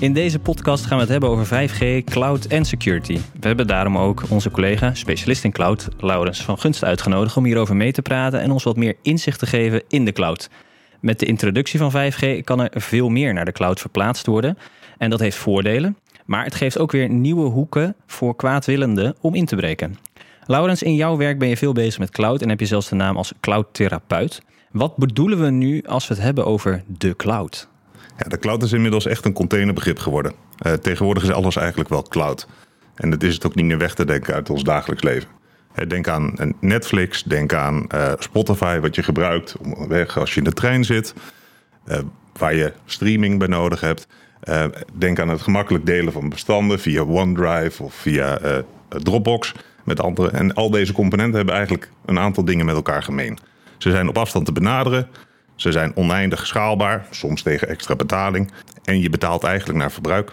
In deze podcast gaan we het hebben over 5G, cloud en security. We hebben daarom ook onze collega, specialist in cloud, Laurens van Gunst uitgenodigd om hierover mee te praten en ons wat meer inzicht te geven in de cloud. Met de introductie van 5G kan er veel meer naar de cloud verplaatst worden. En dat heeft voordelen, maar het geeft ook weer nieuwe hoeken voor kwaadwillenden om in te breken. Laurens, in jouw werk ben je veel bezig met cloud en heb je zelfs de naam als cloud-therapeut. Wat bedoelen we nu als we het hebben over de cloud? De cloud is inmiddels echt een containerbegrip geworden. Uh, tegenwoordig is alles eigenlijk wel cloud. En dat is het ook niet meer weg te denken uit ons dagelijks leven. Denk aan Netflix, denk aan uh, Spotify, wat je gebruikt weg als je in de trein zit, waar je streaming bij nodig hebt. denk aan het gemakkelijk delen van bestanden via OneDrive of via Dropbox met anderen. En al deze componenten hebben eigenlijk een aantal dingen met elkaar gemeen. Ze zijn op afstand te benaderen. Ze zijn oneindig schaalbaar, soms tegen extra betaling. En je betaalt eigenlijk naar verbruik.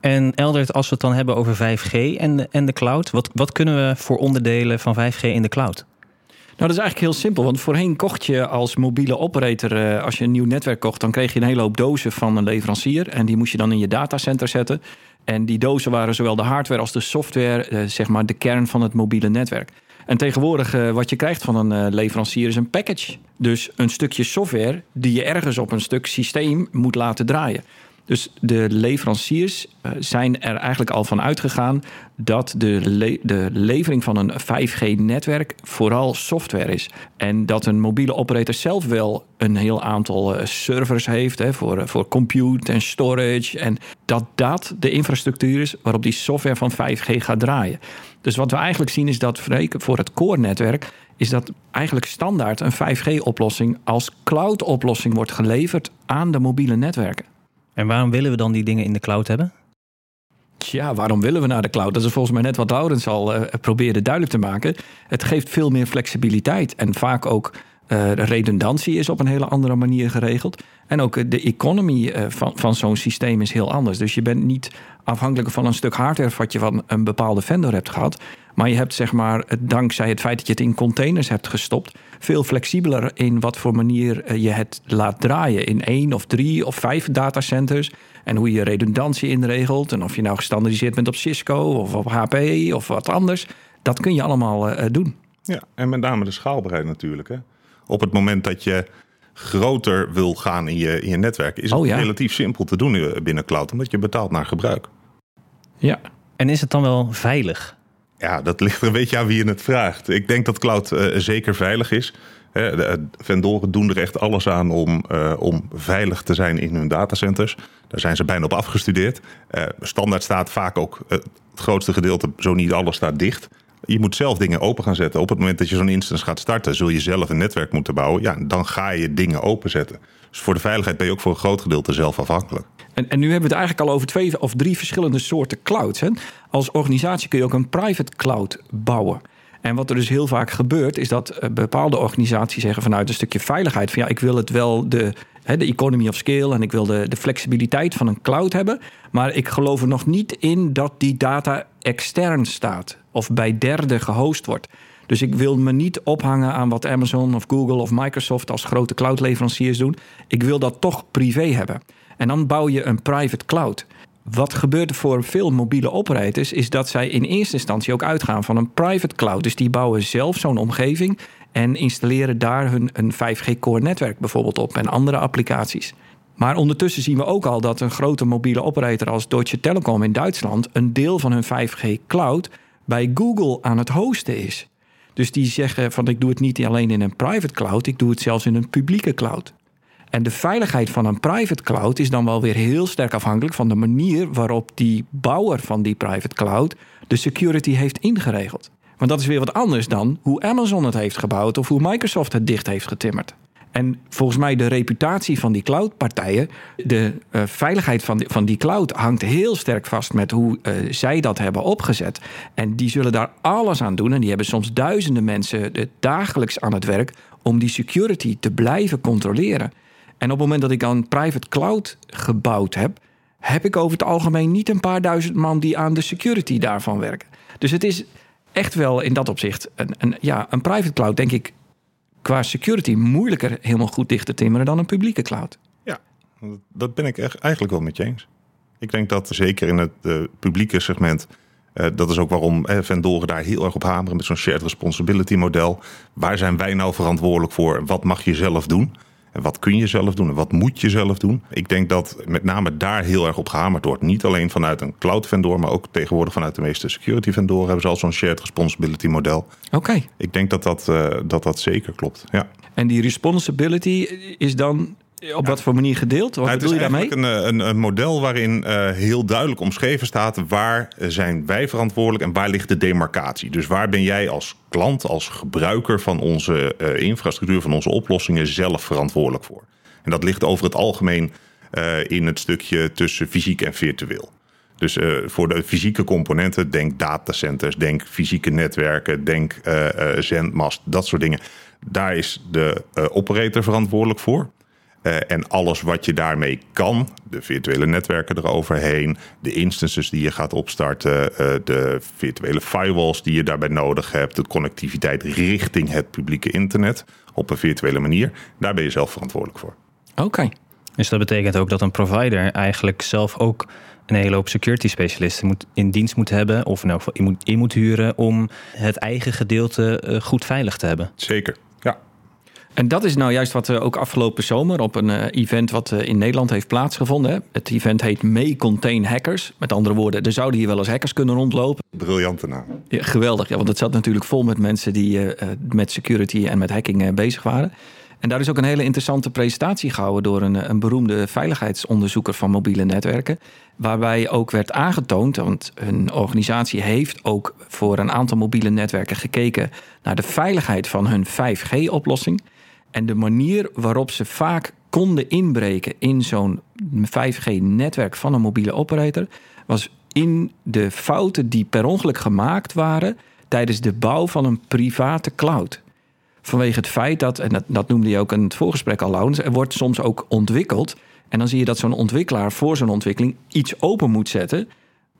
En Eldert, als we het dan hebben over 5G en de, en de cloud, wat, wat kunnen we voor onderdelen van 5G in de cloud? Nou, dat is eigenlijk heel simpel. Want voorheen kocht je als mobiele operator, eh, als je een nieuw netwerk kocht, dan kreeg je een hele hoop dozen van een leverancier. En die moest je dan in je datacenter zetten. En die dozen waren zowel de hardware als de software, eh, zeg maar, de kern van het mobiele netwerk. En tegenwoordig uh, wat je krijgt van een uh, leverancier is een package. Dus een stukje software die je ergens op een stuk systeem moet laten draaien. Dus de leveranciers uh, zijn er eigenlijk al van uitgegaan dat de, de levering van een 5G-netwerk vooral software is. En dat een mobiele operator zelf wel een heel aantal servers heeft hè, voor, voor compute en storage. En dat dat de infrastructuur is waarop die software van 5G gaat draaien. Dus wat we eigenlijk zien is dat voor het core-netwerk is dat eigenlijk standaard een 5G-oplossing als cloud-oplossing wordt geleverd aan de mobiele netwerken. En waarom willen we dan die dingen in de cloud hebben? Ja, waarom willen we naar de cloud? Dat is volgens mij net wat Laurens al uh, probeerde duidelijk te maken. Het geeft veel meer flexibiliteit en vaak ook uh, redundantie is op een hele andere manier geregeld. En ook de economy van, van zo'n systeem is heel anders. Dus je bent niet afhankelijk van een stuk hardware wat je van een bepaalde vendor hebt gehad. Maar je hebt zeg maar, dankzij het feit dat je het in containers hebt gestopt, veel flexibeler in wat voor manier je het laat draaien. In één of drie of vijf datacenters. En hoe je redundantie inregelt. En of je nou gestandardiseerd bent op Cisco of op HP of wat anders. Dat kun je allemaal uh, doen. Ja, en met name de schaalbaarheid natuurlijk. Hè? Op het moment dat je groter wil gaan in je, in je netwerk, is het oh, ja. relatief simpel te doen binnen cloud, omdat je betaalt naar gebruik. Ja. En is het dan wel veilig? Ja, dat ligt er een beetje aan wie je het vraagt. Ik denk dat cloud uh, zeker veilig is. Uh, de vendoren doen er echt alles aan om, uh, om veilig te zijn in hun datacenters. Daar zijn ze bijna op afgestudeerd. standaard staat vaak ook het grootste gedeelte, zo niet alles, staat dicht. Je moet zelf dingen open gaan zetten. Op het moment dat je zo'n instance gaat starten, zul je zelf een netwerk moeten bouwen. Ja, dan ga je dingen openzetten. Dus voor de veiligheid ben je ook voor een groot gedeelte zelf afhankelijk. En, en nu hebben we het eigenlijk al over twee of drie verschillende soorten clouds. Hè? Als organisatie kun je ook een private cloud bouwen. En wat er dus heel vaak gebeurt, is dat eh, bepaalde organisaties zeggen vanuit een stukje veiligheid: van ja, ik wil het wel de, de economy of scale en ik wil de, de flexibiliteit van een cloud hebben. Maar ik geloof er nog niet in dat die data extern staat of bij derden gehost wordt. Dus ik wil me niet ophangen aan wat Amazon of Google of Microsoft als grote cloudleveranciers doen. Ik wil dat toch privé hebben. En dan bouw je een private cloud. Wat gebeurt er voor veel mobiele operators is dat zij in eerste instantie ook uitgaan van een private cloud. Dus die bouwen zelf zo'n omgeving en installeren daar hun een 5G core netwerk bijvoorbeeld op en andere applicaties. Maar ondertussen zien we ook al dat een grote mobiele operator als Deutsche Telekom in Duitsland een deel van hun 5G cloud bij Google aan het hosten is. Dus die zeggen van ik doe het niet alleen in een private cloud, ik doe het zelfs in een publieke cloud. En de veiligheid van een private cloud is dan wel weer heel sterk afhankelijk van de manier waarop die bouwer van die private cloud de security heeft ingeregeld. Want dat is weer wat anders dan hoe Amazon het heeft gebouwd of hoe Microsoft het dicht heeft getimmerd. En volgens mij de reputatie van die cloudpartijen, de uh, veiligheid van die, van die cloud hangt heel sterk vast met hoe uh, zij dat hebben opgezet. En die zullen daar alles aan doen. En die hebben soms duizenden mensen dagelijks aan het werk om die security te blijven controleren. En op het moment dat ik een private cloud gebouwd heb, heb ik over het algemeen niet een paar duizend man die aan de security daarvan werken. Dus het is echt wel in dat opzicht een, een, ja, een private cloud, denk ik, qua security moeilijker helemaal goed dicht te timmeren dan een publieke cloud. Ja, dat ben ik eigenlijk wel met je eens. Ik denk dat zeker in het uh, publieke segment. Uh, dat is ook waarom eh, vendoren daar heel erg op hameren met zo'n shared responsibility model. Waar zijn wij nou verantwoordelijk voor? Wat mag je zelf doen? Wat kun je zelf doen en wat moet je zelf doen? Ik denk dat met name daar heel erg op gehamerd wordt. Niet alleen vanuit een cloud vendor, maar ook tegenwoordig vanuit de meeste security vendoren hebben ze al zo'n shared responsibility model. Oké. Ik denk dat dat, uh, dat dat zeker klopt. Ja. En die responsibility is dan op wat voor manier gedeeld? Wat nou, bedoel je daarmee? Een, een, een model waarin uh, heel duidelijk omschreven staat waar zijn wij verantwoordelijk en waar ligt de demarcatie. Dus waar ben jij als klant, als gebruiker van onze uh, infrastructuur, van onze oplossingen zelf verantwoordelijk voor? En dat ligt over het algemeen uh, in het stukje tussen fysiek en virtueel. Dus uh, voor de fysieke componenten, denk datacenters, denk fysieke netwerken, denk uh, zendmast, dat soort dingen. Daar is de operator verantwoordelijk voor. Uh, en alles wat je daarmee kan, de virtuele netwerken eroverheen, de instances die je gaat opstarten, uh, de virtuele firewalls die je daarbij nodig hebt, de connectiviteit richting het publieke internet op een virtuele manier, daar ben je zelf verantwoordelijk voor. Oké. Okay. Dus dat betekent ook dat een provider eigenlijk zelf ook een hele hoop security specialisten moet, in dienst moet hebben, of in elk geval in moet, in moet huren om het eigen gedeelte uh, goed veilig te hebben. Zeker. En dat is nou juist wat we ook afgelopen zomer op een uh, event wat uh, in Nederland heeft plaatsgevonden. Hè. Het event heet May Contain Hackers. Met andere woorden, er zouden hier wel eens hackers kunnen rondlopen. Briljante naam. Ja, geweldig, ja, want het zat natuurlijk vol met mensen die uh, met security en met hacking bezig waren. En daar is ook een hele interessante presentatie gehouden door een, een beroemde veiligheidsonderzoeker van mobiele netwerken. Waarbij ook werd aangetoond, want hun organisatie heeft ook voor een aantal mobiele netwerken gekeken naar de veiligheid van hun 5G-oplossing. En de manier waarop ze vaak konden inbreken in zo'n 5G-netwerk van een mobiele operator was in de fouten die per ongeluk gemaakt waren tijdens de bouw van een private cloud. Vanwege het feit dat, en dat, noemde je ook in het voorgesprek al, er wordt soms ook ontwikkeld. En dan zie je dat zo'n ontwikkelaar voor zo'n ontwikkeling iets open moet zetten.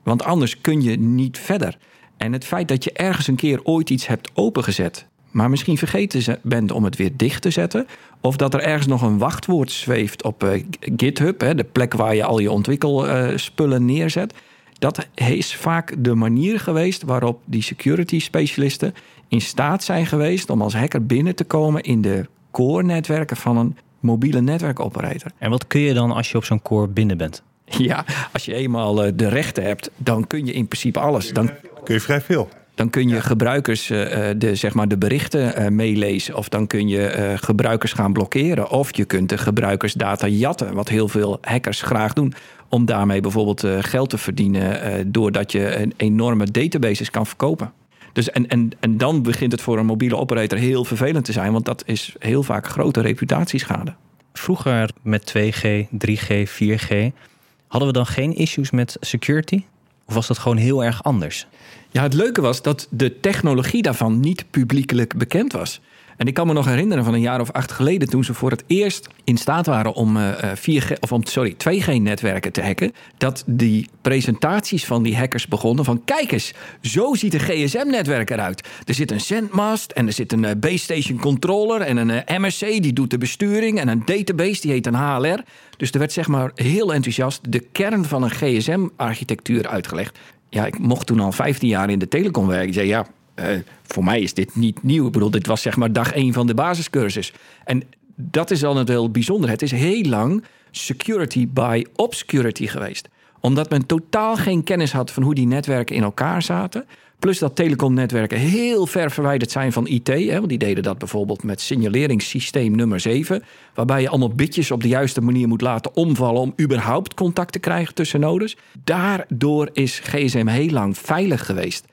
Want anders kun je niet verder. En het feit dat je ergens een keer ooit iets hebt opengezet, maar misschien vergeten bent om het weer dicht te zetten. Of dat er ergens nog een wachtwoord zweeft op uh, GitHub, hè, de plek waar je al je ontwikkelspullen neerzet. Dat is vaak de manier geweest waarop die security specialisten in staat zijn geweest om als hacker binnen te komen in de core-netwerken van een mobiele netwerkoperator. En wat kun je dan als je op zo'n core binnen bent? Ja, als je eenmaal uh, de rechten hebt, dan kun je in principe alles. Dan kun je vrij veel. Dan kun je ja. gebruikers uh, de, zeg maar de berichten uh, meelezen. Of dan kun je gebruikers gaan blokkeren. Of je kunt de gebruikersdata jatten. Wat heel veel hackers graag doen. Om daarmee bijvoorbeeld geld te verdienen. doordat je een enorme databases kan verkopen. Dus en, en, en dan begint het voor een mobiele operator heel vervelend te zijn. Want dat is heel vaak grote reputatieschade. Vroeger met 2G, 3G, 4G. Hadden we dan geen issues met security? Of was dat gewoon heel erg anders? Ja, het leuke was dat de technologie daarvan niet publiekelijk bekend was. En ik kan me nog herinneren van een jaar of acht geleden, toen ze voor het eerst in staat waren om uh, 4G of om sorry, 2G-netwerken te hacken, dat die presentaties van die hackers begonnen van kijk eens, zo ziet een GSM-netwerk eruit. Er zit een zendmast en er zit een uh, base station controller en een MSC die doet de besturing en een database die heet een HLR. Dus er werd zeg maar heel enthousiast de kern van een GSM-architectuur uitgelegd ja, ik mocht toen al 15 jaar in de telecom werken. Ik zei, ja, uh, voor mij is dit niet nieuw. Ik bedoel, dit was zeg maar dag één van de basiscursus. En dat is dan het heel bijzonder. Het is heel lang security by obscurity geweest. Omdat men totaal geen kennis had van hoe die netwerken in elkaar zaten. Plus dat telecomnetwerken heel ver verwijderd zijn van IT. Hè, want die deden dat bijvoorbeeld met signaleringssysteem nummer 7. Waarbij je allemaal bitjes op de juiste manier moet laten omvallen. om überhaupt contact te krijgen tussen nodes. Daardoor is GSM heel lang veilig geweest.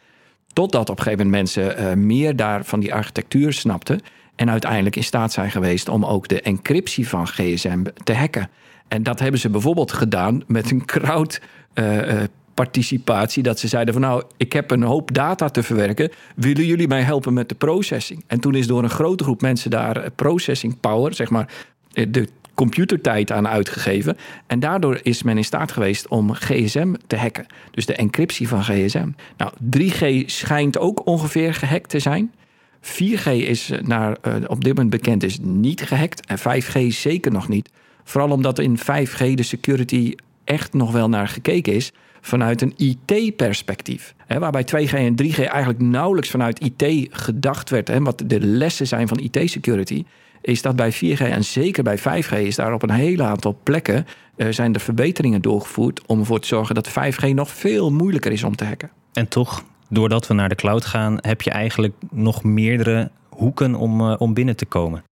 Totdat op een gegeven moment mensen uh, meer daar van die architectuur snapten. En uiteindelijk in staat zijn geweest om ook de encryptie van GSM te hacken. En dat hebben ze bijvoorbeeld gedaan met een crowd. Uh, participatie. Dat ze zeiden van nou, ik heb een hoop data te verwerken. Willen jullie mij helpen met de processing? En toen is door een grote groep mensen daar processing power, zeg maar, de computertijd aan uitgegeven. En daardoor is men in staat geweest om GSM te hacken. Dus de encryptie van GSM. Nou, 3G schijnt ook ongeveer gehackt te zijn. 4G is naar, uh, op dit moment bekend is niet gehackt. En 5G zeker nog niet. Vooral omdat in 5G de security echt nog wel naar gekeken is vanuit een IT-perspectief. Waarbij 2G en 3G eigenlijk nauwelijks vanuit IT gedacht werd. Hè, wat de lessen zijn van IT-security is dat bij 4G en zeker bij 5G is daar op een hele aantal plekken uh, zijn er verbeteringen doorgevoerd om ervoor te zorgen dat 5G nog veel moeilijker is om te hacken. En toch, doordat we naar de cloud gaan, heb je eigenlijk nog meerdere hoeken om, uh, om binnen te komen.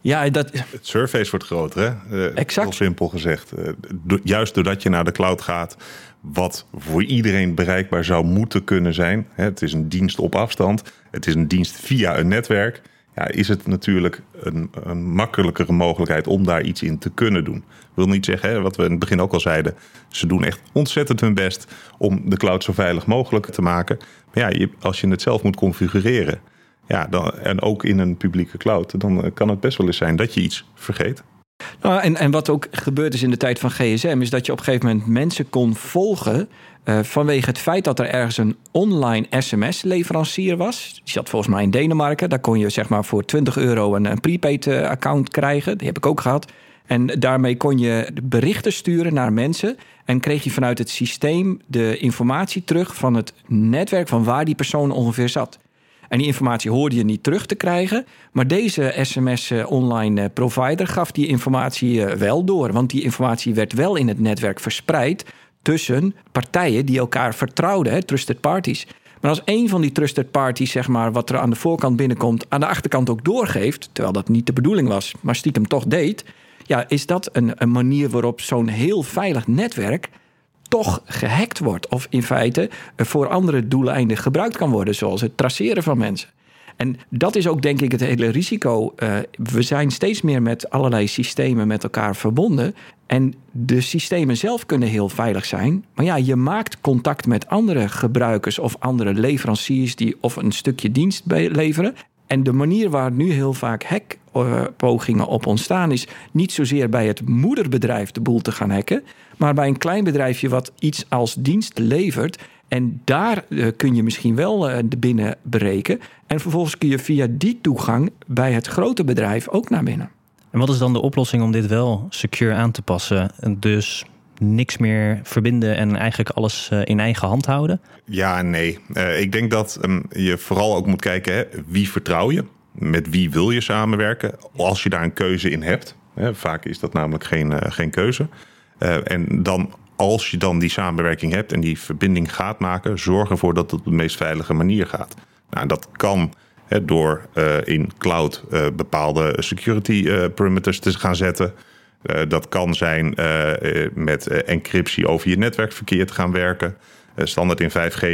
Ja, dat... Het surface wordt groter, hè? Uh, exact. Heel simpel gezegd. Do juist doordat je naar de cloud gaat, wat voor iedereen bereikbaar zou moeten kunnen zijn. Het is een dienst op afstand. Het is een dienst via een netwerk ja, is het natuurlijk een, een, makkelijkere mogelijkheid om daar iets in te kunnen doen. Ik wil niet zeggen, wat we in het begin ook al zeiden, ze doen echt ontzettend hun best om de cloud zo veilig mogelijk te maken. Maar ja, je, als je het zelf moet configureren, ja, dan, en ook in een publieke cloud, dan kan het best wel eens zijn dat je iets vergeet. Nou, en, en wat ook gebeurd is in de tijd van GSM, is dat je op een gegeven moment mensen kon volgen uh, vanwege het feit dat er ergens een online sms-leverancier was. Die zat volgens mij in Denemarken. Daar kon je zeg maar voor 20 euro een, een prepaid-account eh, krijgen. Die heb ik ook gehad. En daarmee kon je berichten sturen naar mensen. En kreeg je vanuit het systeem de informatie terug van het netwerk van waar die persoon ongeveer zat. En die informatie hoorde je niet terug te krijgen. Maar deze SMS-online eh, provider gaf die informatie wel door. Want die informatie werd wel in het netwerk verspreid tussen partijen die elkaar vertrouwden, trusted parties. Maar als een van die trusted parties, zeg maar, wat er aan de voorkant binnenkomt, aan de achterkant ook doorgeeft, terwijl dat niet de bedoeling was, maar stiekem toch deed, ja, is dat een, een manier waarop zo'n heel veilig netwerk toch gehackt wordt. Of in feite voor andere doeleinden gebruikt kan worden, zoals het traceren van mensen. En dat is ook denk ik het hele risico. Uh, we zijn steeds meer met allerlei systemen met elkaar verbonden. En de systemen zelf kunnen heel veilig zijn. Maar ja, je maakt contact met andere gebruikers of andere leveranciers die of een stukje dienst leveren. En de manier waar nu heel vaak hackpogingen op ontstaan is niet zozeer bij het moederbedrijf de boel te gaan hacken, maar bij een klein bedrijfje wat iets als dienst levert. En daar uh, kun je misschien wel uh, binnen breken. En vervolgens kun je via die toegang bij het grote bedrijf ook naar binnen. En wat is dan de oplossing om dit wel secure aan te passen? Dus niks meer verbinden en eigenlijk alles eh, in eigen hand houden? Ja nee. Uh, ik denk dat um, je vooral ook moet kijken, hè, wie vertrouw je? Met wie wil je samenwerken? Als je daar een keuze in hebt. Hè, vaak is dat namelijk geen, uh, geen keuze. en dan als je dan die samenwerking hebt en die verbinding gaat maken, zorg ervoor dat het op de meest veilige manier gaat. Nou, dat kan door uh, in cloud bepaalde security perimeters te gaan zetten. Dat kan zijn met encryptie over je netwerkverkeer te gaan werken. standaard in 5G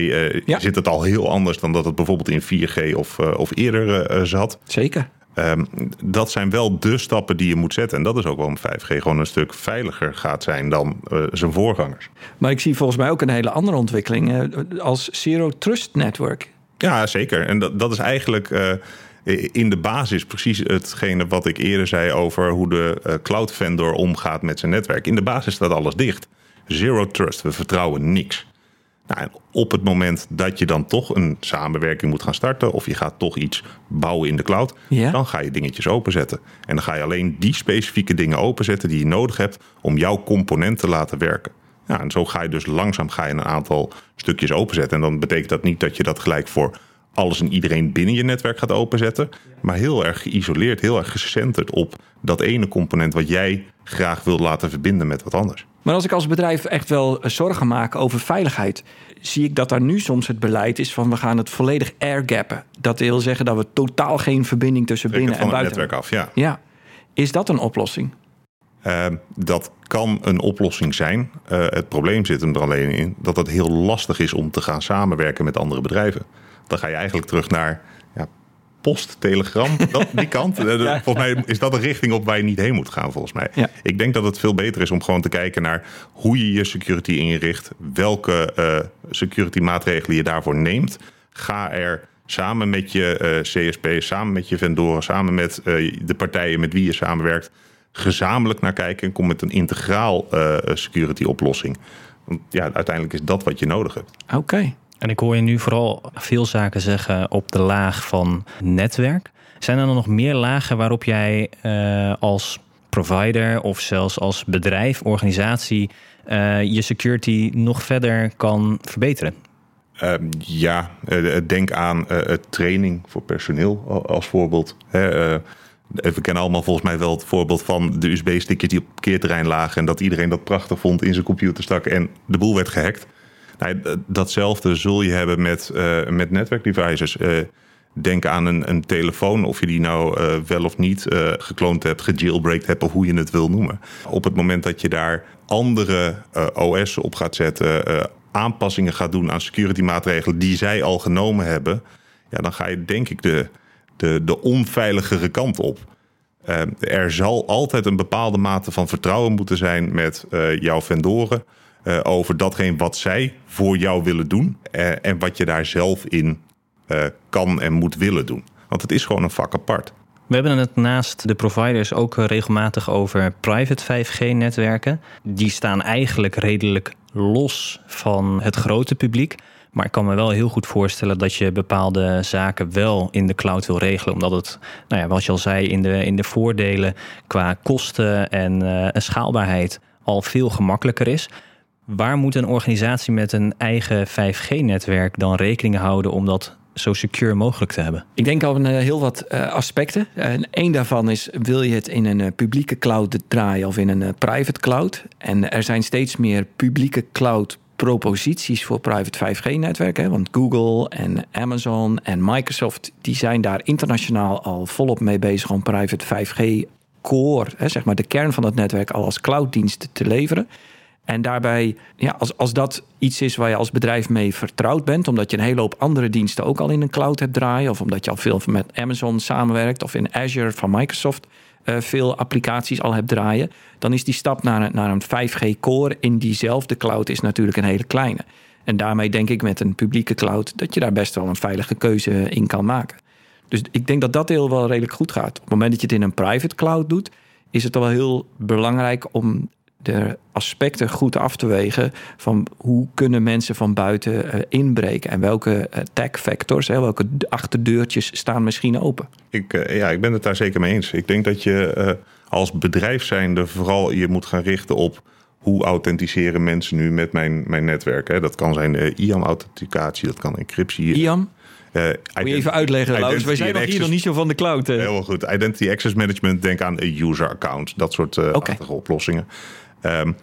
ja. zit het al heel anders dan dat het bijvoorbeeld in 4G of, of eerder zat. Zeker. Um, dat zijn wel de stappen die je moet zetten. En dat is ook waarom 5G gewoon een stuk veiliger gaat zijn dan uh, zijn voorgangers. Maar ik zie volgens mij ook een hele andere ontwikkeling uh, als Zero Trust Network. Ja, zeker. En dat, dat is eigenlijk uh, in de basis precies hetgene wat ik eerder zei over hoe de cloud vendor omgaat met zijn netwerk. In de basis staat alles dicht. Zero trust. We vertrouwen niks. Nou, op het moment dat je dan toch een samenwerking moet gaan starten, of je gaat toch iets bouwen in de cloud, ja. dan ga je dingetjes openzetten. En dan ga je alleen die specifieke dingen openzetten die je nodig hebt om jouw component te laten werken. Ja, en zo ga je dus langzaam ga je een aantal stukjes openzetten. En dan betekent dat niet dat je dat gelijk voor alles en iedereen binnen je netwerk gaat openzetten. Maar heel erg geïsoleerd, heel erg gecenterd op dat ene component wat jij graag wil laten verbinden met wat anders. Maar als ik als bedrijf echt wel zorgen maak over veiligheid, zie ik dat daar nu soms het beleid is van we gaan het volledig airgappen. Dat wil zeggen dat we totaal geen verbinding tussen binnen en buiten. Het netwerk af, ja. Ja. Is dat een oplossing? Uh, dat kan een oplossing zijn. Uh, het probleem zit hem er alleen in dat het heel lastig is om te gaan samenwerken met andere bedrijven. Dan ga je eigenlijk terug naar ja, post, telegram, dat, die kant. Eh, volgens mij is dat een richting op waar je niet heen moet gaan, volgens mij. Ja. Ik denk dat het veel beter is om gewoon te kijken naar hoe je je security inricht, welke uh, security maatregelen je daarvoor neemt. Ga er samen met je uh, CSP, samen met je vendoren, samen met de partijen met wie je samenwerkt, gezamenlijk naar kijken en kom met een integraal security oplossing. Want ja, uiteindelijk is dat wat je nodig hebt. Oké. En ik hoor je nu vooral veel zaken zeggen op de laag van netwerk. Zijn er dan nog meer lagen waarop jij uh, als provider of zelfs als bedrijf, organisatie, uh, je security nog verder kan verbeteren? Uh, ja, denk aan training voor personeel als voorbeeld. we kennen allemaal volgens mij wel het voorbeeld van de USB-stickjes die op het parkeerterrein lagen. En dat iedereen dat prachtig vond in zijn computer stak en de boel werd gehackt. Nou, datzelfde zul je hebben met, uh, met netwerkdevices. Uh, denk aan een, een telefoon, of je die nou uh, wel of niet gekloond hebt, gejailbreakt hebt, of hoe je het wil noemen. Op het moment dat je daar andere OS op gaat zetten, aanpassingen gaat doen aan security maatregelen die zij al genomen hebben, ja, dan ga je denk ik de, de, de onveiligere kant op. er zal altijd een bepaalde mate van vertrouwen moeten zijn met jouw vendoren. Uh, over datgene wat zij voor jou willen doen. Uh, en wat je daar zelf in uh, kan en moet willen doen. Want het is gewoon een vak apart. We hebben het naast de providers ook regelmatig over private 5G-netwerken. Die staan eigenlijk redelijk los van het grote publiek. Maar ik kan me wel heel goed voorstellen dat je bepaalde zaken wel in de cloud wil regelen. Omdat het, nou ja, wat je al zei, in de, in de voordelen qua kosten en uh, schaalbaarheid al veel gemakkelijker is. Waar moet een organisatie met een eigen 5G-netwerk dan rekening houden om dat zo secure mogelijk te hebben? Ik denk al uh, heel wat uh, aspecten. En één daarvan is: wil je het in een uh, publieke cloud draaien of in een private cloud? En er zijn steeds meer publieke cloud proposities voor private 5G-netwerken. Want Google en Amazon en Microsoft die zijn daar internationaal al volop mee bezig om private 5G core, zeg maar de kern van het netwerk, al als clouddienst te leveren. En daarbij, ja, als, als dat iets is waar je als bedrijf mee vertrouwd bent, omdat je een hele hoop andere diensten ook al in een cloud hebt draaien, of omdat je al veel met Amazon samenwerkt, of in Azure van Microsoft uh, veel applicaties al hebt draaien, dan is die stap naar, naar een 5G core in diezelfde cloud is natuurlijk een hele kleine. En daarmee denk ik met een publieke cloud dat je daar best wel een veilige keuze in kan maken. Dus ik denk dat dat deel wel redelijk goed gaat. Op het moment dat je het in een private cloud doet, is het wel heel belangrijk om de aspecten goed af te wegen van hoe kunnen mensen van buiten uh, inbreken en welke uh, tech factors, hè, welke achterdeurtjes staan misschien open. Ik, uh, ja, ik ben het daar zeker mee eens. Ik denk dat je als bedrijf zijnde vooral je moet gaan richten op hoe authenticeren mensen nu met mijn, mijn netwerk. Hè. Dat kan zijn IAM-authenticatie, dat kan encryptie. IAM? Uh, Moet je even uitleggen, Laurens? Wij zijn nog hier nog niet zo van de cloud. Heel goed. Identity Access Management, denk aan een user account. Dat soort uh, okay. oplossingen. Um,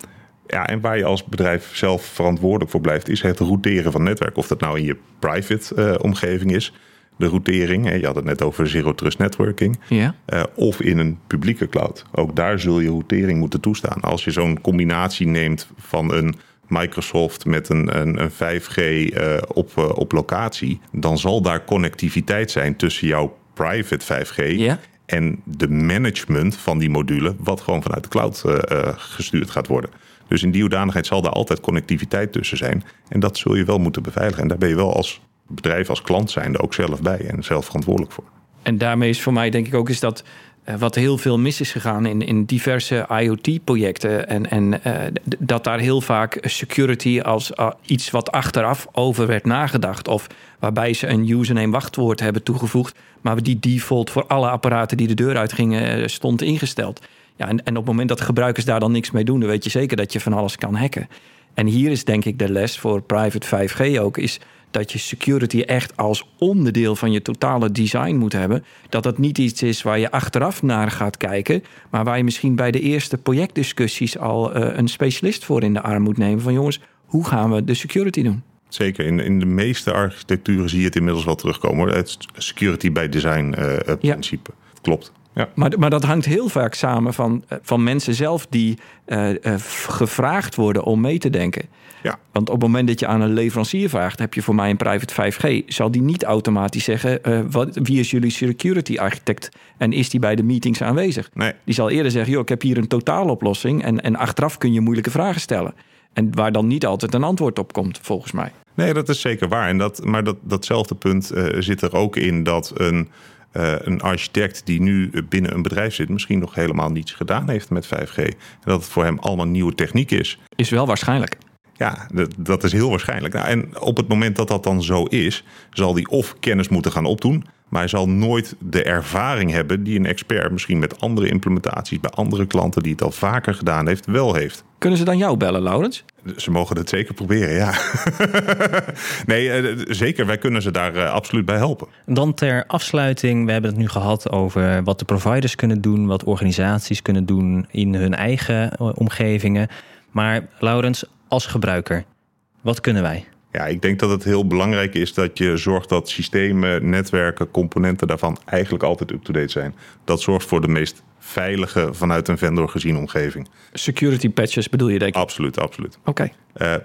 ja, en waar je als bedrijf zelf verantwoordelijk voor blijft, is het routeren van netwerk. Of dat nou in je private uh, omgeving is, de routering. Hè, je had het net over zero trust networking. Ja. Uh, of in een publieke cloud. Ook daar zul je routering moeten toestaan. Als je zo'n combinatie neemt van een Microsoft met een, een, een 5G uh, op, op locatie, dan zal daar connectiviteit zijn tussen jouw private 5G ja en de management van die module, wat gewoon vanuit de cloud uh, uh, gestuurd gaat worden. Dus in die hoedanigheid zal daar altijd connectiviteit tussen zijn. En dat zul je wel moeten beveiligen. En daar ben je wel als bedrijf, als klant zijnde ook zelf bij en zelf verantwoordelijk voor. En daarmee is voor mij denk ik ook is dat uh, wat heel veel mis is gegaan in, in diverse IoT-projecten. En, en uh, dat daar heel vaak security als uh, iets wat achteraf over werd nagedacht. Of waarbij ze een username-wachtwoord hebben toegevoegd. Maar die default voor alle apparaten die de deur uitgingen stond ingesteld. Ja, en, en op het moment dat gebruikers daar dan niks mee doen, dan weet je zeker dat je van alles kan hacken. En hier is denk ik de les voor private 5G ook, is dat je security echt als onderdeel van je totale design moet hebben. Dat dat niet iets is waar je achteraf naar gaat kijken, maar waar je misschien bij de eerste projectdiscussies al uh, een specialist voor in de arm moet nemen. Van jongens, hoe gaan we de security doen? Zeker, in, in de meeste architecturen zie je het inmiddels wel terugkomen. Het security by design uh, principe. Ja. Klopt. Ja. Maar, maar dat hangt heel vaak samen van, eh, van mensen zelf die eh, eh, gevraagd worden om mee te denken. Ja. Want op het moment dat je aan een leverancier vraagt, heb je voor mij een private 5G, zal die niet automatisch zeggen: wat, wie is jullie security architect en is die bij de meetings aanwezig? Nee, Die zal eerder zeggen: joh, ik heb hier een totaaloplossing en, en achteraf kun je moeilijke vragen stellen. En waar dan niet altijd een antwoord op komt, volgens mij. Nee, dat is zeker waar. En dat, maar dat, datzelfde punt zit er ook in dat een, eh, een architect die nu binnen een bedrijf zit, misschien nog helemaal niets gedaan heeft met 5G. En dat het voor hem allemaal nieuwe techniek is. Is wel waarschijnlijk. Ja, dat, dat is heel waarschijnlijk. Nou, en op het moment dat dat dan zo is, zal hij of kennis moeten gaan opdoen. Maar hij zal nooit de ervaring hebben die een expert misschien met andere implementaties bij andere klanten die het al vaker gedaan heeft, wel heeft. Kunnen ze dan jou bellen, Laurens? Ze mogen het zeker proberen, ja. nee, eh, zeker. Wij kunnen ze daar eh, absoluut bij helpen. Dan ter afsluiting, we hebben het nu gehad over wat de providers kunnen doen, wat organisaties kunnen doen in hun eigen eh, omgevingen. Maar Laurens, als gebruiker, wat kunnen wij? Ja, ik denk dat het heel belangrijk is dat je zorgt dat systemen, netwerken, componenten daarvan eigenlijk altijd up-to-date zijn. Dat zorgt voor de meest veilige vanuit een vendor gezien omgeving. Security patches bedoel je, denk ik. Absoluut, absoluut. Oké. Eh,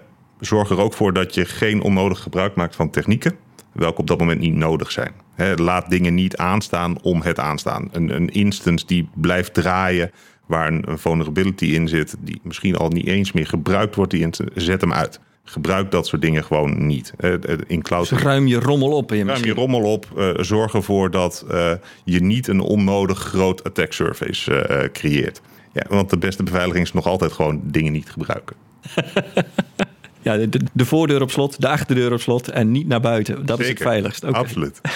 zorg er ook voor dat je geen onnodig gebruik maakt van technieken, welke op dat moment niet nodig zijn. Laat dingen niet aanstaan om het aanstaan. Een, een instance die blijft draaien, waar een, een vulnerability in zit, die misschien al niet eens meer gebruikt wordt, die zet hem uit. Gebruik dat soort dingen gewoon niet. Eh, In cloud Dus ruim je rommel op. In je Ruim je machine. rommel op. eh, zorg ervoor dat eh, je niet een onnodig groot attack surface creëert. Ja, want de beste beveiliging is nog altijd gewoon dingen niet gebruiken. Ja, de, de- de voordeur op slot, de achterdeur op slot en niet naar buiten. Dat is het veiligst. Oké. Absoluut.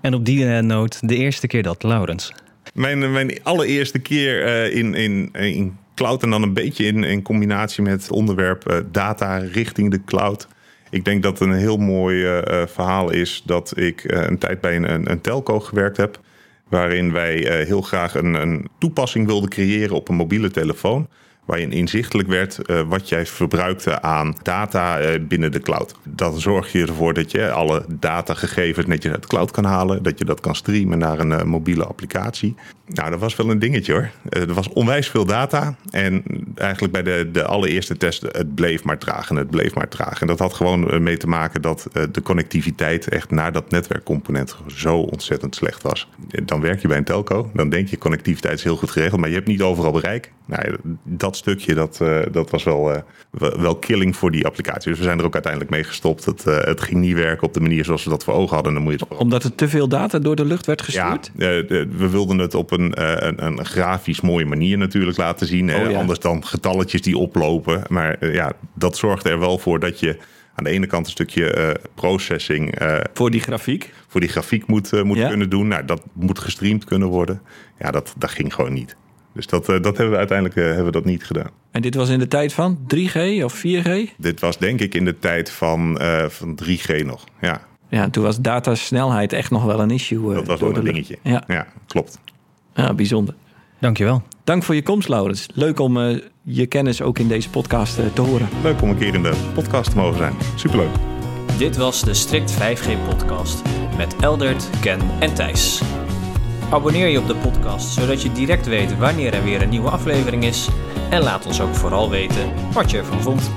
En op die noot, de eerste keer dat, Laurens. Mijn, mijn allereerste keer eh, in, in, in cloud en dan een beetje in, in combinatie met het onderwerp eh, data richting de cloud. Ik denk dat een heel mooi eh, eh, verhaal is dat ik een tijd bij een, een, telco gewerkt heb. Waarin wij heel graag een, een toepassing wilden creëren op een mobiele telefoon. Waarin inzichtelijk werd eh, wat jij verbruikte aan data eh, binnen de cloud. Dan zorg je ervoor dat je alle datagegevens netjes uit de cloud kan halen. Dat je dat kan streamen naar een eh, mobiele applicatie. Nou, dat was wel een dingetje hoor. Er was onwijs veel data. En eigenlijk bij de, de allereerste test, het bleef maar traag en het bleef maar traag. En dat had gewoon mee te maken dat de connectiviteit echt naar dat netwerkcomponent zo ontzettend slecht was. Dan werk je bij een telco, dan denk je connectiviteit is heel goed geregeld, maar je hebt niet overal bereik. Nou, dat stukje, dat, eh, dat was wel, eh, wel wel killing voor die applicatie. Dus we zijn er ook uiteindelijk mee gestopt. Het, eh, het ging niet werken op de manier zoals we dat voor ogen hadden. Dan moet je het Omdat er te veel data door de lucht werd ja, gestuurd? de- we wilden het op een, een, een grafisch mooie manier natuurlijk laten zien. Oh, ja. Anders dan getalletjes die oplopen. Maar ja, dat zorgde er wel voor dat je aan de ene kant een stukje processing Voor die grafiek? voor die grafiek moet, moet Ja. kunnen doen. Nou, dat moet gestreamd kunnen worden. Ja, dat, dat ging gewoon niet. Dus dat, eh, dat hebben we uiteindelijk eh, hebben we dat niet gedaan. En dit was in de tijd van 3G of 4G? Dit was denk ik in de tijd van, eh, van 3G nog. Ja, Ja, toen was datasnelheid echt nog wel een issue. eh, dat was door wel een dingetje. Ja, ja klopt. ja, bijzonder. Dankjewel. Dank voor je komst, Laurens. Leuk om eh, je kennis ook in deze podcast te horen. Leuk om een keer in de podcast te mogen zijn. Superleuk. Dit was de Strict 5G podcast met Eldert, Ken en Thijs. Abonneer je op de podcast zodat je direct weet wanneer er weer een nieuwe aflevering is. En laat ons ook vooral weten wat je ervan vond.